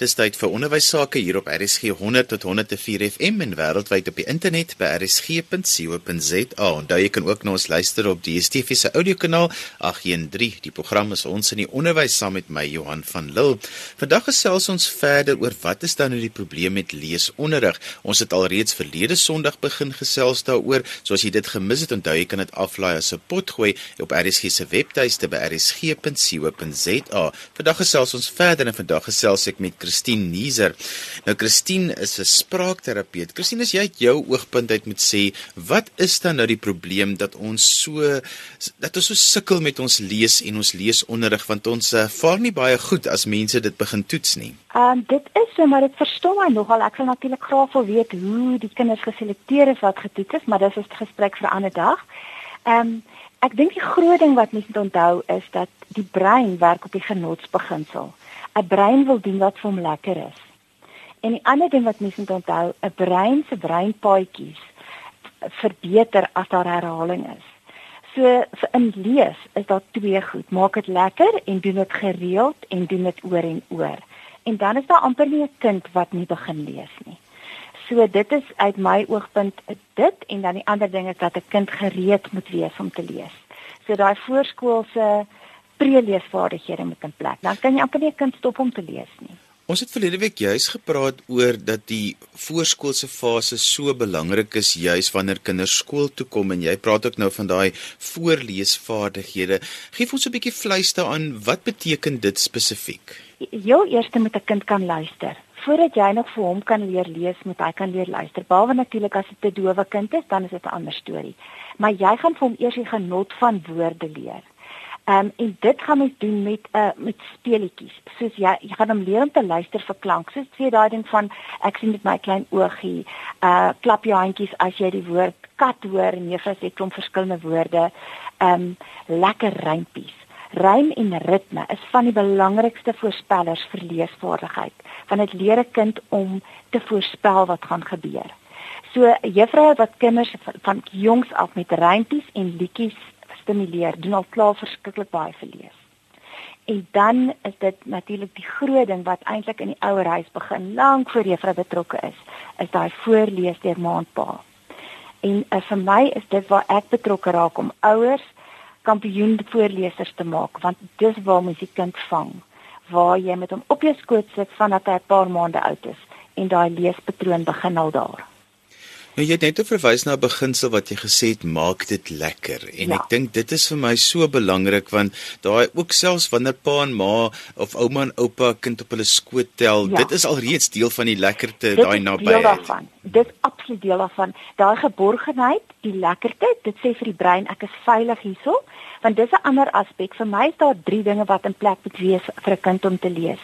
Dis tyd vir onderwys sake hier op RSG 100 tot 104 FM en wêreldwyd op die internet by rsg.co.za. Onthou jy kan ook na ons luister op die DSTV se audiokanaal 813. Die program is ons in die onderwys saam met my Johan van Lille. Vandag gesels ons verder oor wat is dan nou die probleem met leesonderrig. Ons het alreeds verlede Sondag begin gesels daaroor. So as jy dit gemis het, onthou jy kan dit aflaai as 'n potgooi op RSG se webtuiste by rsg.co.za. Vandag gesels ons verder en vandag gesels ek met Christine Nieser. Nou Christine is 'n spraakterapeut. Christine, as jy uit jou oogpunt uit moet sê, wat is dan nou die probleem dat ons so dat ons so sukkel met ons lees en ons leesonderrig want ons uh, vaar nie baie goed as mense dit begin toets nie. Ehm um, dit is so, maar dit verstom my nogal. Ek wil natuurlik graag wil weet hoe die kinders geselekteer is wat getoets is, maar dis 'n gesprek vir 'n ander dag. Ehm um, ek dink die groot ding wat mense moet onthou is dat die brein werk op die genotsbeginsel. 'n brein wil doen wat vir hom lekker is. En die ander ding wat mense moet onthou, 'n brein se breinpaadjies verbeter as daar herhaling is. So vir in lees is daar twee goed. Maak dit lekker en doen dit gereeld en doen dit oor en oor. En dan is daar amper nie 'n kind wat nie begin lees nie. So dit is uit my oogpunt dit en dan die ander ding is dat 'n kind gereed moet wees om te lees. So daai voorskoolse preleesvaardighede moet in plek. Dan kan jy amper nie 'n kind stop om te lees nie. Ons het verlede week juis gepraat oor dat die voorskoolse fase so belangrik is juis wanneer kinders skool toe kom en jy praat ook nou van daai voorleesvaardighede. Geef ons 'n bietjie vleis daaraan, wat beteken dit spesifiek? Jou eerste moet 'n kind kan luister. Voordat jy nog vir hom kan leer lees, moet hy kan leer luister. Behalwe natuurlik as dit 'n dowe kind is, dan is dit 'n ander storie. Maar jy gaan vir hom eers die genot van woorde leer. Ehm um, en dit gaan mens doen met 'n uh, eh, met speletjies. Soos jy jy gaan hom leer om te luister vir klank. Soos sê daai ding van ek sien met my klein oogie, uh klap jou handjies as jy die woord kat hoor en juffrou sê klomp verskillende woorde. Ehm um, lekker rympies. Rym en ritme is van die belangrikste voorspellers vir leesvaardigheid. Want dit leer 'n kind om te voorspel wat gaan gebeur. So juffroue wat kinders van, van jongs af met rympies en liedjies stimuleer, doen al klaar verskriklik baie verlees. En dan is dit natuurlik die groot ding wat eintlik in die ouer huis begin lank voor juffrou betrokke is, is daai voorlees deur maandpa. En uh, vir my is dit waar ek betrokke raak om ouers kampioen voorlesers te maak want dis waar mens die kind vang waar jy met hom op jou skoot sit vandat hy 'n paar maande oud is en daai leespatroon begin al daar. Nou jy het net verwys na 'n beginsel wat jy gesê het maak dit lekker en ja. ek dink dit is vir my so belangrik want daai ook selfs wanneer pa en ma of ouma en oupa kind op hulle skoot tel ja. dit is alreeds deel van die lekkerte daai nabyheid. Dit is absoluut deel daarvan. Daai geborgenheid, die lekkerte, dit sê vir die brein ek is veilig hierso want dis 'n ander aspek vir my is daar drie dinge wat in plek moet wees vir 'n kind om te lees.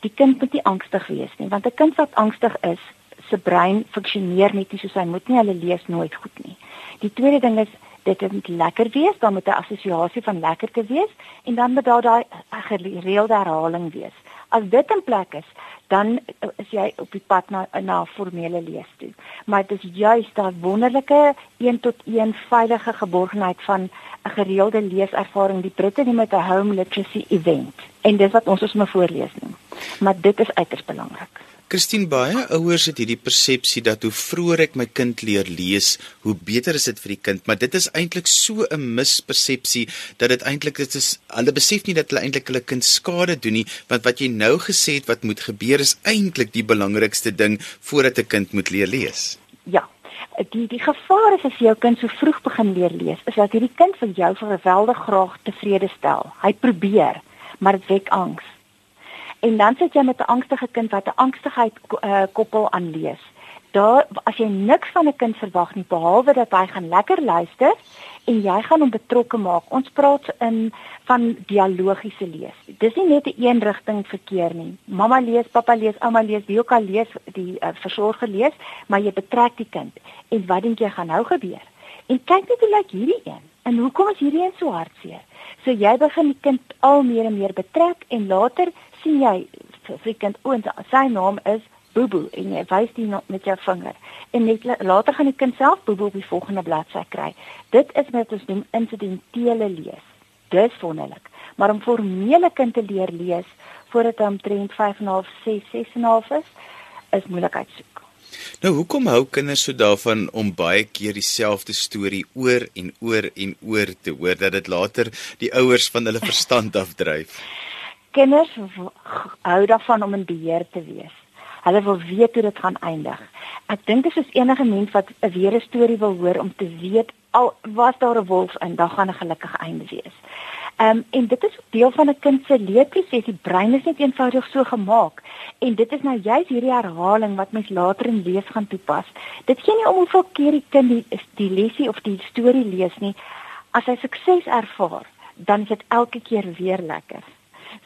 Die kind moet nie angstig wees nie want 'n kind wat angstig is se brein funksioneer net nie soos hy moet nie. Hulle lees nooit goed nie. Die tweede ding is dit moet lekker wees, dan moet 'n assosiasie van lekker te wees en dan moet daar daai gereelde herhaling wees. As dit in plek is, dan is jy op die pad na na formele lees toe. Maar dit is juist daai wonderlike 1 tot 1 veilige geborgenheid van 'n gereelde leeservaring, die Britte noem dit 'n home literacy event. En dis wat ons ons moet voorlees nie. Maar dit is uiters belangrik. Christine baie ouers het hierdie persepsie dat hoe vroeër ek my kind leer lees, hoe beter is dit vir die kind, maar dit is eintlik so 'n mispersepsie dat dit eintlik dit is hulle besef nie dat hulle eintlik hulle kind skade doen nie, want wat jy nou gesê het wat moet gebeur is eintlik die belangrikste ding voordat 'n kind moet leer lees. Ja. Die die gevaar is as jy jou kind so vroeg begin leer lees, is dat hierdie kind vir jou verweldig graag tevrede stel. Hy probeer, maar dit wek angs. En dan sit jy met 'n angstige kind wat 'n angstigheid uh, koppel aan lees. Daar as jy niks van 'n kind verwag nie behalwe dat hy gaan lekker luister en jy gaan hom betrokke maak. Ons praat in van dialogiese lees. Dis nie net 'n een rigting verkeer nie. Mamma lees, pappa lees, ouma lees, wie ook al lees, die uh, versorger lees, maar jy betrek die kind. En wat dink jy gaan nou gebeur? En kyk net hoe lyk hierdie een. En hoekom is hierdie een so hartseer? So jy begin die kind al meer en meer betrek en later sien jy vir kind oond sy naam is Bobo en jy wys dit met jou vinger en net later gaan die kind self Bobo op die volgende bladsy kry. Dit is wat ons noem insidentele lees. Dis wonderlik. Maar om formele kind te leer lees voordat hy omtrent 5.5, 6, 6.5 is, is moeilikheid soek. Nou hoekom hou kinders so daarvan om baie keer dieselfde storie oor en oor en oor te hoor dat dit later die ouers van hulle verstand afdryf? Kinders hou daarvan om in beheer te wees. Hulle wil weet hoe dit gaan eindig. Ek dink dit is enige mens wat 'n weer 'n storie wil hoor om te weet al was daar 'n wolf in, dan gaan 'n gelukkige einde wees. Ehm um, en dit is deel van 'n kind se leerproses. Die brein is net eenvoudig so gemaak en dit is nou juist hierdie herhaling wat mens later in lees gaan toepas. Dit gee nie om hoeveel keer die kind die, die lesie of die storie lees nie. As hy sukses ervaar, dan is dit elke keer weer lekker.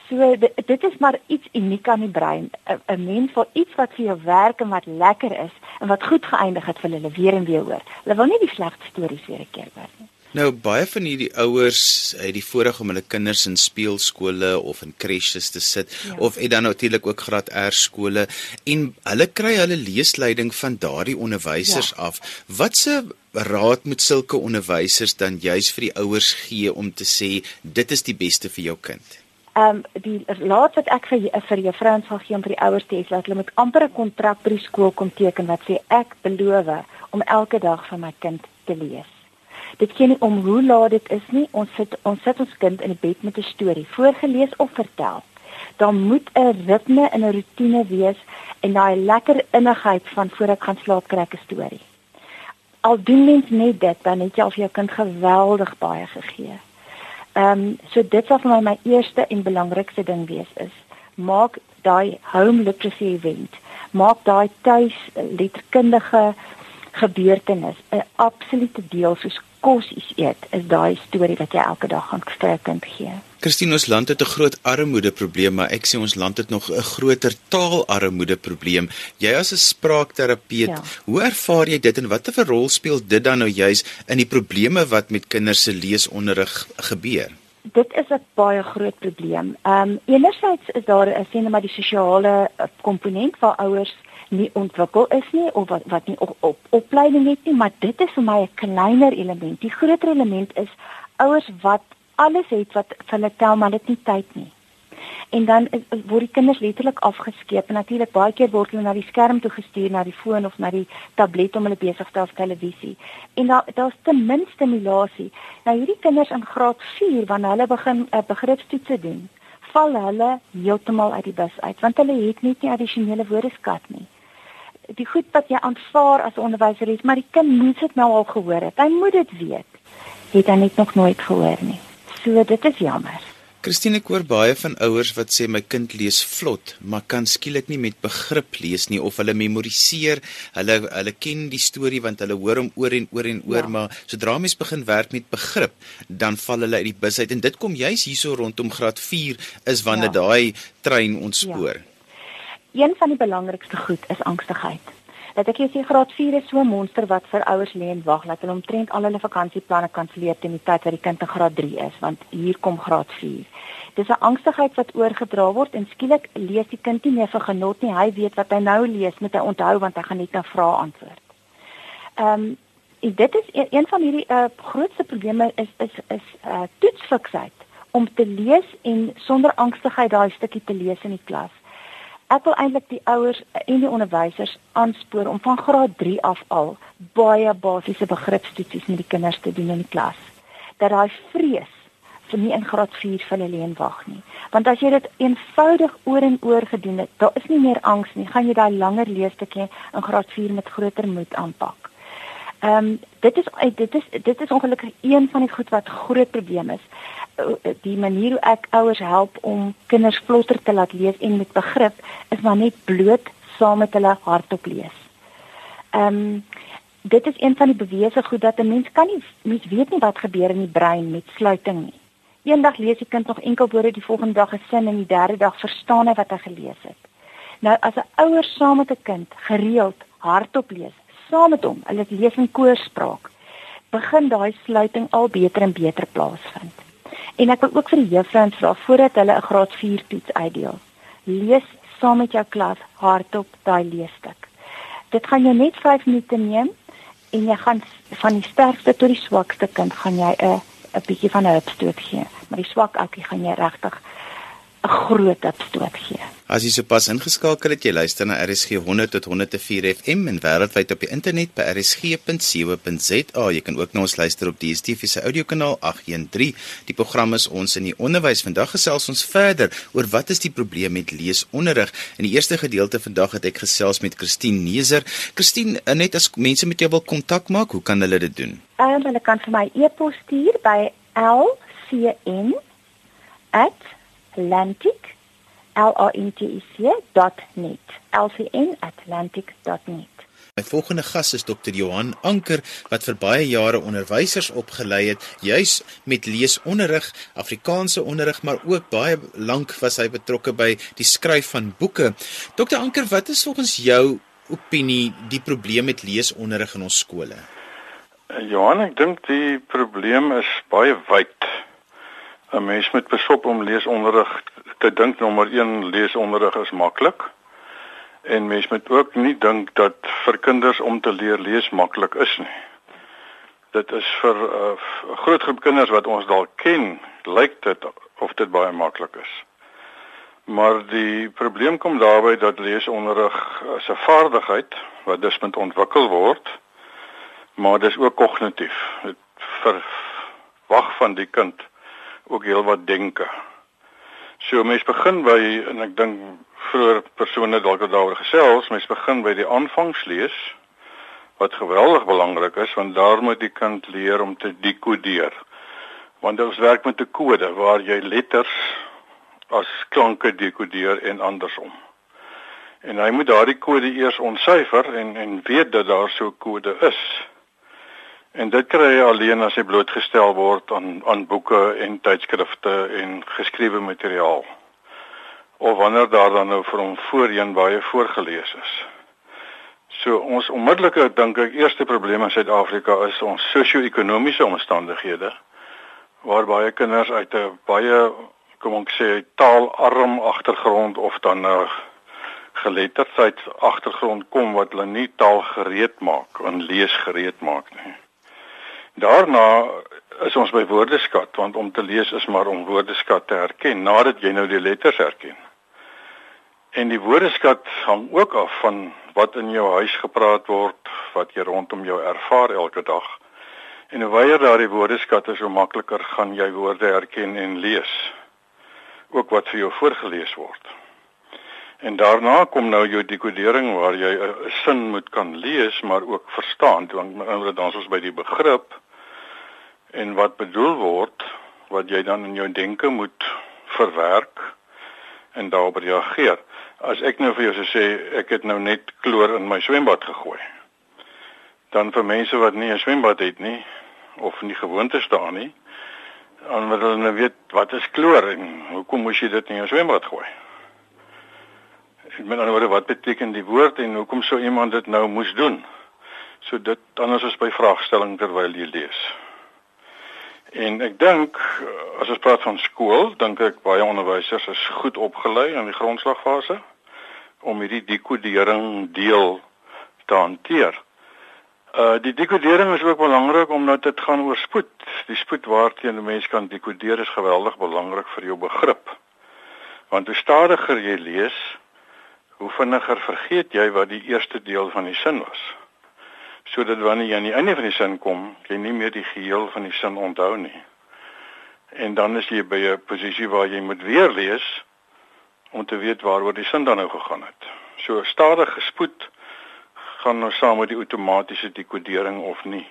So dit, dit is maar iets uniek aan die brein. 'n Mens vir iets wat vir jou werk en wat lekker is en wat goed geëindig het vir hulle weer en weer hoor. Hulle wil nie die slegte stories weer 'n keer hoor nie. Nou baie van hierdie ouers het die voorreg om hulle kinders in speelskole of in crèches te sit ja. of het dan natuurlik ook graad R skole en hulle kry hulle leesleiding van daardie onderwysers ja. af. Watse raad moet sulke onderwysers dan juis vir die ouers gee om te sê dit is die beste vir jou kind? Ehm um, die laat wat ek vir vir juffrouens sal gee om vir die ouers te sê dat hulle met amper 'n kontrak by die skool kom teken wat sê ek beloof om elke dag vir my kind te lees. Dit gee nie om hoe laat dit is nie. Ons sit ons sit ons kind in die bed met 'n storie voorgeles of vertel. Dan moet 'n ritme en 'n rotine wees en daai lekker innigheid van voor ek gaan slaap kry 'n storie. Al doen mens net dit, dan het jy al vir jou kind geweldig baie gegee. Ehm um, so dit sal vir my my eerste en belangrikste ding wees is maak daai home literacy event maak daai tuis letterkundige gebeurtenis 'n absolute deel soos kos eet is daai storie wat jy elke dag gaan vir 'n kind gee. Christine, ons land het 'n groot armoede probleem, maar ek sê ons land het nog 'n groter taalarmoede probleem. Jy as 'n spraakterapeut, ja. hoe ervaar jy dit en watter rol speel dit dan nou juis in die probleme wat met kinders se leesonderrig gebeur? Dit is 'n baie groot probleem. Ehm um, enerzijds is daar 'n sien maar die sosiale eh, komponent waar ouers nie ontwikkel is nie of wat wat nie op, op opleiding het nie, maar dit is vir my 'n kleiner element. Die groter element is ouers wat alles het wat vir hulle tel maar dit nie tyd nie. En dan is, word die kinders letterlik afgeskeep en natuurlik baie keer word hulle na die skerm toe gestuur, na die foon of na die tablet om hulle besig te hou met televisie. En daar daar's ten minste stimulasie. Nou hierdie kinders in graad 4 wanneer hulle begin 'n uh, begripstoetse doen, val hulle heeltemal uit die bus uit want hulle het net nie addisionele woordeskat nie. Die goed wat jy aanvaar as onderwyser is, maar die kind moet dit nou al gehoor het. Hy moet dit weet. Het hy net nog nooit gehoor nie. So dit is jammer. Christine ek hoor baie van ouers wat sê my kind lees vlot, maar kan skielik nie met begrip lees nie of hulle memoriseer, hulle hulle ken die storie want hulle hoor hom oor en oor en oor, ja. maar sodra mens begin werk met begrip, dan val hulle uit die bus uit en dit kom juis hierso rondom graad 4 is wanneer ja. daai trein ontspoor. Ja. Een van die belangrikste goed is angstigheid dat ek sê graad 4 is so 'n monster wat vir ouers lê en wag dat hulle omtrent al hulle vakansieplanne kanselleer teen die tyd wat die kind in graad 3 is want hier kom graad 4. Dis 'n angstigheid wat oorgedra word en skielik lees die kind nie meer vir genot nie. Hy weet wat hy nou lees met hy onthou want hy gaan net na vrae antwoord. Ehm um, dit is een, een van hierdie uh, grootste probleme is is is uh, toetsfiksheid om te lees en sonder angstigheid daai stukkie te lees in die klas ek wil eintlik die ouers en die onderwysers aanspoor om van graad 3 af al baie basiese begripstoetsies met die kinders te doen in die klas. Dat daai vrees vir nie in graad 4 vir hulle leen wag nie. Want as jy dit eenvoudig oor en oor gedoen het, daar is nie meer angs nie. Gaan jy daai langer leesstukkie in graad 4 met groter moed aanpak. Ehm um, dit is dit is dit is ongelukkig een van die goed wat groot probleem is. Eh, die manier hoe ek ouers help om kinders vlotter te laat lees en met begrip is maar net bloot saam met hulle hardop lees. Ehm um, dit is een van die bewese goed dat 'n mens kan nie mens weet nie wat gebeur in die brein met sluiting nie. Eendag lees die kind nog enkel woorde, die volgende dag 'n sin en die derde dag verstaan hy wat hy gelees het. Nou as 'n ouer saam met 'n kind gereeld hardop lees, saam met hom, hulle lees in koorspraak, begin daai sluiting al beter en beter plaasvind. En ek wil ook vir die juffrouens vra voordat hulle 'n graad 4 toets uitdeel. Lees saam met jou klas hardop daai leesstuk. Dit gaan jou net 5 minute neem en jy gaan van die sterkste tot die swakste kind gaan jy 'n 'n bietjie van 'n hulpstoot gee. Maar die swak ouetjie gaan jy regtig 'n groot opstoot gee. As jy sopas ingeskakel het, jy luister na RSG 100 tot 104 FM en wêreldwyd op die internet by rsg.co.za. Jy kan ook na ons luister op DSTV se audiokanaal 813. Die program is ons in die onderwys. Vandag gesels ons verder oor wat is die probleem met leesonderrig. In die eerste gedeelte vandag het ek gesels met Christine Neser. Christine, net as mense met jou wil kontak maak, hoe kan hulle dit doen? Ehm um, hulle kan vir my e-pos stuur by lcn@ atlantic l-a-n-t-i-c.net lcn@atlantic.net My volgende gas is Dr. Johan Anker wat vir baie jare onderwysers opgelei het juis met leesonderrig, Afrikaanse onderrig, maar ook baie lank was hy betrokke by die skryf van boeke. Dr. Anker, wat is volgens jou opinie die probleem met leesonderrig in ons skole? Johan, ek dink die probleem is baie wyd. 'n Mens moet besop om leesonderrig te dink nommer 1 leesonderrig is maklik. En mens moet ook nie dink dat vir kinders om te leer lees maklik is nie. Dit is vir 'n uh, groot groep kinders wat ons dalk ken, lyk dit of dit baie maklik is. Maar die probleem kom daarby dat leesonderrig 'n vaardigheid wat dus moet ontwikkel word, maar dis ook kognitief. Dit verwag van die kind ook heelwat denke. So mense begin by en ek dink vroeër persone dalk het daaroor gesels, mense begin by die aanvangslees wat geweldig belangrik is want daar moet die kind leer om te dekodeer. Want ons werk met 'n kode waar jy letters as klanke dekodeer en andersom. En hy moet daardie kode eers ontsyfer en en weet dat daar so 'n kode is. En dit kry jy alleen as jy blootgestel word aan aan boeke en tydskrifte en geskrewe materiaal. Of wanneer daar dan nou vir hom voorheen baie voorgeles is. So ons onmiddellike dink ek eerste probleem in Suid-Afrika is ons sosio-ekonomiese omstandighede waar baie kinders uit 'n baie kom ons sê taalarm agtergrond of dan 'n geletterdheid agtergrond kom wat hulle nie taal gereed maak en lees gereed maak nie. Daarna is ons by woordeskat want om te lees is maar om woordeskat te herken nadat jy nou die letters herken. En die woordeskat hang ook af van wat in jou huis gepraat word, wat jy rondom jou ervaar elke dag. En hoe wyer daardie woordeskat is, hoe makliker gaan jy woorde herken en lees. Ook wat vir jou voorgeles word. En daarna kom nou jou dekodering waar jy 'n sin moet kan lees maar ook verstaan. Want dan ons by die begrip en wat bedoel word wat jy dan in jou denke moet verwerk en daarop reageer. As ek nou vir jou sou sê ek het nou net kloor in my swembad gegooi. Dan vir mense wat nie 'n swembad het nie of nie gewoond is daaraan nie, dan wil hulle nou weet wat is kloor en hoekom moes jy dit in jou swembad gooi? Ek meen dan wat beteken die woord en hoekom sou iemand dit nou moes doen? So dit dan is by vraagstelling terwyl jy lees. En ek dink as ons praat van skool, dink ek baie onderwysers is goed opgelei in die grondslagfase om hierdie dekodering deel te hanteer. Uh die dekodering is ook belangrik omdat dit gaan oor spoed. Die spoed waarteen 'n mens kan dekodeer is geweldig belangrik vir jou begrip. Want hoe stadiger jy lees, hoe vinniger vergeet jy wat die eerste deel van die sin was sodat wanneer jy aan die einde van die sin kom, jy nie meer die geheel van die sin onthou nie. En dan is jy by 'n posisie waar jy moet weer lees om te weet waaroor die sin dan nou gegaan het. So stadige spoed gaan nou saam met die outomatiese dekodering of nie.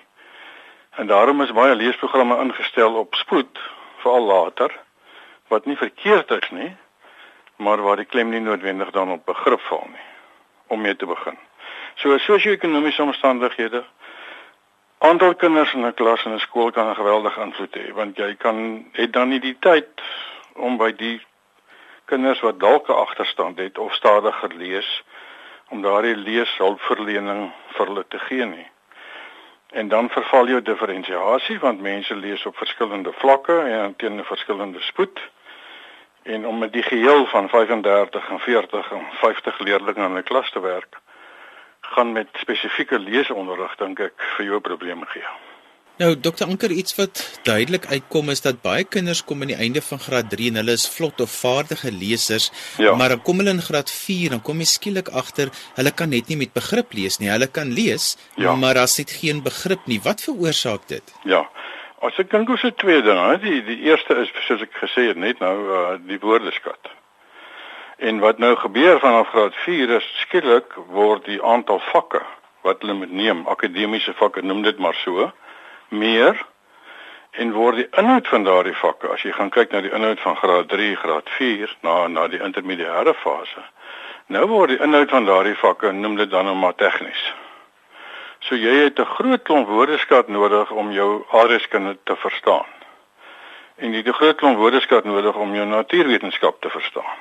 En daarom is baie leesprogramme ingestel op spoed veral later wat nie verkeerd is nie, maar waar die klem nie noodwendig dan op begrip val nie om mee te begin. So sosio-ekonomiese omstandighede aantal kinders in 'n klas in 'n skool kan 'n geweldige invloed hê want jy kan het dan nie die tyd om by die kinders wat dalk 'n agterstand het of stadiger lees om daardie leeshulpverlening vir hulle te gee nie. En dan verval jou diferensiasie want mense lees op verskillende vlakke en teen 'n verskillende spoed. En om met die geheel van 35 en 40 en 50 leerders in 'n klas te werk, gaan met spesifieke leesonderrig dink ek vir jou probleme gee. Nou Dr Anker iets wat duidelik uitkom is dat baie kinders kom aan die einde van graad 3 en hulle is vlot of vaardige lesers, ja. maar dan kom hulle in graad 4 dan kom jy skielik agter hulle kan net nie met begrip lees nie. Hulle kan lees, ja. maar daar's net geen begrip nie. Wat veroorsaak dit? Ja. As ek dink oor se twee dinge, die die eerste is soos ek gesê het net nou uh, die woordeskat. En wat nou gebeur vanaf graad 4 is skielik word die aantal vakke wat hulle moet neem, akademiese vakke noem dit maar so, meer en word die inhoud van daardie vakke as jy gaan kyk na die inhoud van graad 3, graad 4 na na die intermediêre fase. Nou word die inhoud van daardie vakke noem dit dan nou maar tegnies. So jy het 'n groot klomp woordeskat nodig om jou aardrykskunde te verstaan. En jy het 'n groot klomp woordeskat nodig om jou natuurwetenskap te verstaan.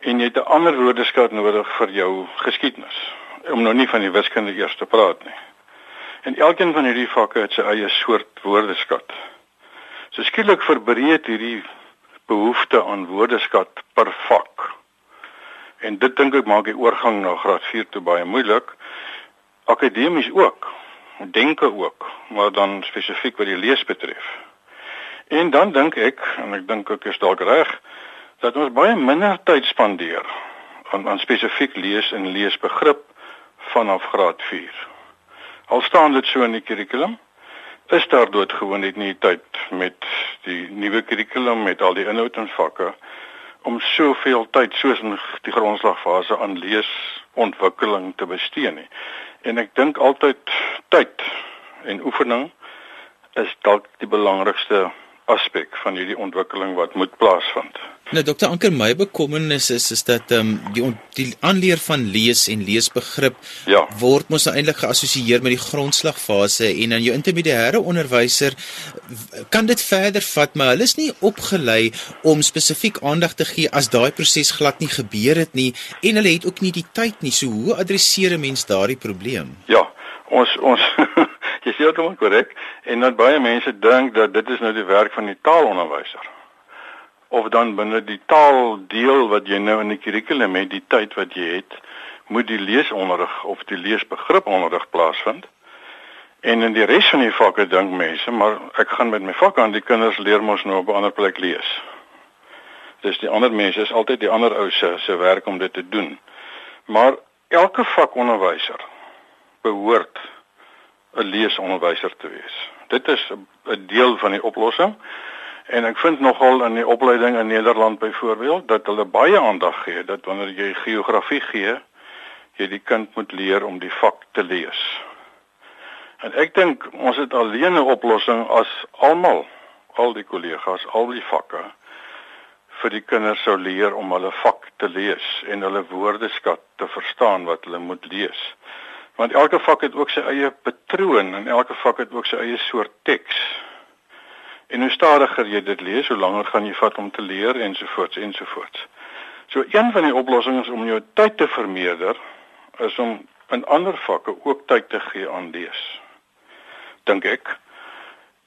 En jy het 'n ander woordeskat nodig vir jou geskiedenis. Om nou nie van die wiskunde eers te praat nie. En elkeen van hierdie vakke het sy eie soort woordeskat. So skielik verbreed hierdie behoefte aan woordeskat per vak. En dit dink ek maak die oorgang na graad 4 toe baie moeilik. Akademies ook, denke ook, maar dan spesifiek wat die lees betref. En dan dink ek, en ek dink ek is dalk reg, dat ons baie minder tyd spandeer aan aan spesifiek lees en leesbegrip vanaf graad 4. Al staan dit so in die kurrikulum, is daar doodgewoon net nie tyd met die nuwe kurrikulum met al die inhoud en vakke om soveel tyd soos in die grondslagfase aan leesontwikkeling te bestee nie. En ek dink altyd tyd en oefening is dalk die belangrikste aspek van hierdie ontwikkeling wat moet plaasvind. Nou dokter Anker my bekommernis is is dat ehm um, die die aanleer van lees en leesbegrip ja. word mos nou eintlik geassosieer met die grondslagfase en dan jou intermediêre onderwyser kan dit verder vat maar hulle is nie opgelei om spesifiek aandag te gee as daai proses glad nie gebeur het nie en hulle het ook nie die tyd nie so hoe adresseer 'n mens daardie probleem? Ja, ons ons jy sê dit korrek en dat baie mense dink dat dit is nou die werk van die taalonderwyser. Of dan binne die taaldeel wat jy nou in die kurrikulum het die tyd wat jy het moet die leesonderrig of die leesbegrip onderrig plaasvind. En in die res van die vakke dink mense maar ek gaan met my vak aan die kinders leer mos nou op 'n ander plek lees. Dis die ander mense is altyd die ander ou se se werk om dit te doen. Maar elke vakonderwyser behoort 'n leesonderwyser te wees. Dit is 'n deel van die oplossing. En ek vind nogal in die opleiding in Nederland byvoorbeeld dat hulle baie aandag gee dat wanneer jy geografie gee, jy die kind moet leer om die vak te lees. En ek dink ons het alleen 'n oplossing as almal, al die kollegas, al die vakke vir die kinders sou leer om hulle vak te lees en hulle woordeskat te verstaan wat hulle moet lees want elke vak het ook sy eie patroon en elke vak het ook sy eie soort teks. En hoe stadiger jy dit lees, hoe langer gaan jy vat om te leer ensovoorts ensovoorts. So een van die oplossings om jou tyd te vermeerder is om in ander vakke ook tyd te gee aan lees. Dink ek.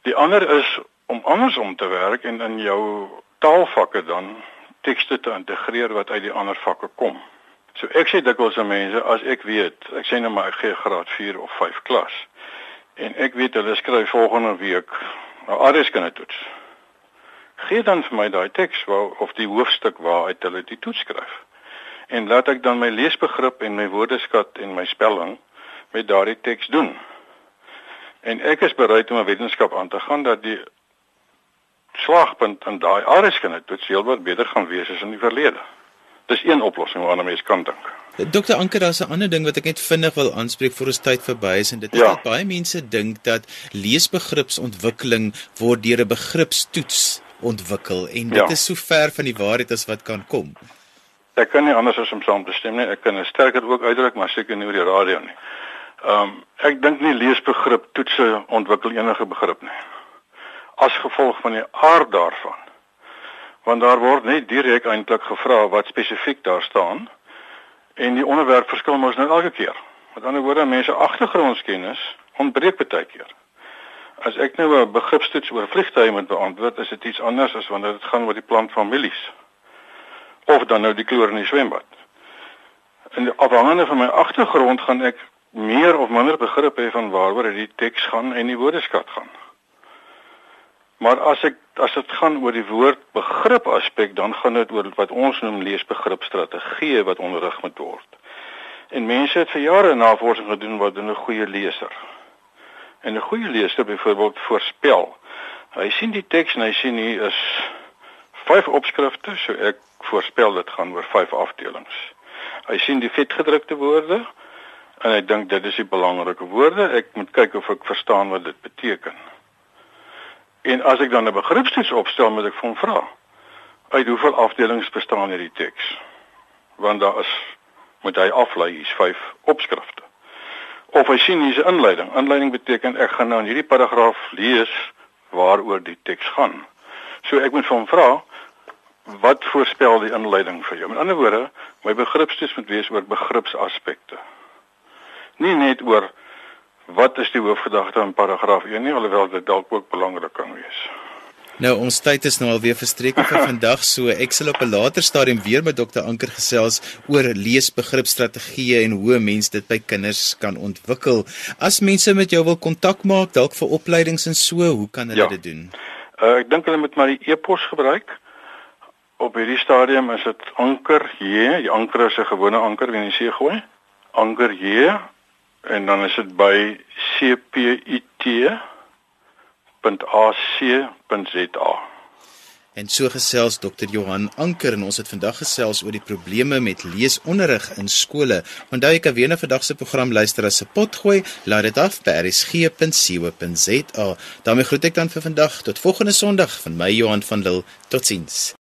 Die ander is om andersom te werk en in jou taalvakke dan tekste te integreer wat uit die ander vakke kom. So ek sê dikwels aan mense as ek weet, ek sê nou maar ek gee graad 4 of 5 klas en ek weet hulle skryf volgende week 'n aardrykskunde toets. Gee dan vir my daai teks waar of die hoofstuk waar uit hulle die toets skryf. En laat ek dan my leesbegrip en my woordeskat en my spelling met daardie teks doen. En ek is bereid om 'n wetenskap aan te gaan dat die slagpunt in daai aardrykskunde toets heelwat beter gaan wees as in die verlede. Dis een oplossing waarna mens kan dink. Dokter Anker, daar's 'n ander ding wat ek net vinnig wil aanspreek voor ons tyd verby is en dit is ja. dat baie mense dink dat leesbegripsontwikkeling word deur 'n begripstoets ontwikkel en dit ja. is so ver van die waarheid as wat kan kom. Ek kan nie anders as om saam te stem nie. Ek kan sterker ook uitdruk, maar seker nie oor die radio nie. Ehm um, ek dink nie leesbegrip toetse ontwikkel enige begrip nie. As gevolg van die aard daarvan want daar word net direk eintlik gevra wat spesifiek daar staan en die onderwerp verskil mos nou elke keer. Met ander woorde, mense agtergrondkennis ontbreek baie keer. As ek nou 'n begripstoets oor vliegtye moet beantwoord, is dit iets anders as wanneer dit gaan oor die plantfamilies of dan nou die kloor in die swembad. En afhangende van my agtergrond gaan ek meer of minder begrip hê van waaroor die teks gaan en die woordeskat gaan. Maar as ek as dit gaan oor die woord begrip aspek, dan gaan dit oor wat ons noem leesbegripstrategie wat onderrig moet word. En mense het vir jare navorsing gedoen wat 'n goeie leser. En 'n goeie leser byvoorbeeld voorspel. Hy sien die teks en hy sien hier is vyf opskrifte, so ek voorspel dit gaan oor vyf afdelings. Hy sien die vetgedrukte woorde en hy dink dit is die belangrike woorde. Ek moet kyk of ek verstaan wat dit beteken. En as ek dan 'n begripstoets opstel, moet ek hom vra: "Uit hoeveel afdelings bestaan hierdie teks?" Want daar is moet hy aflei hier's vyf opskrifte. Of hy sien hier's 'n inleiding. Inleiding beteken ek gaan nou in hierdie paragraaf lees waaroor die teks gaan. So ek moet hom vra wat voorspel die inleiding vir jou? Met ander woorde, my begripstoets moet wees oor begripsaspekte. Nie net oor wat is die hoofgedagte in paragraaf 1 nie, alhoewel dit dalk ook belangrik kan wees. Nou ons tyd is nou al weer verstreke vir vandag, so ek sal op 'n later stadium weer met dokter Anker gesels oor leesbegripstrategieë en hoe mense dit by kinders kan ontwikkel. As mense met jou wil kontak maak, dalk vir opleidings en so, hoe kan hulle ja. dit doen? Uh, ek dink hulle moet maar die e-pos gebruik. Op hierdie stadium is dit Anker J, die anker is 'n gewone anker wat jy sê gooi. Anker J en dan is dit by cpit www.ac.za. En so gesels Dr. Johan Anker en ons het vandag gesels oor die probleme met leesonderrig in skole. Onthou kan weer na vandag se program luister as se potgooi, laat dit af by rsg.co.za. daarmee groet ek dan vir vandag tot volgende Sondag van my Johan van Lille. Totsiens.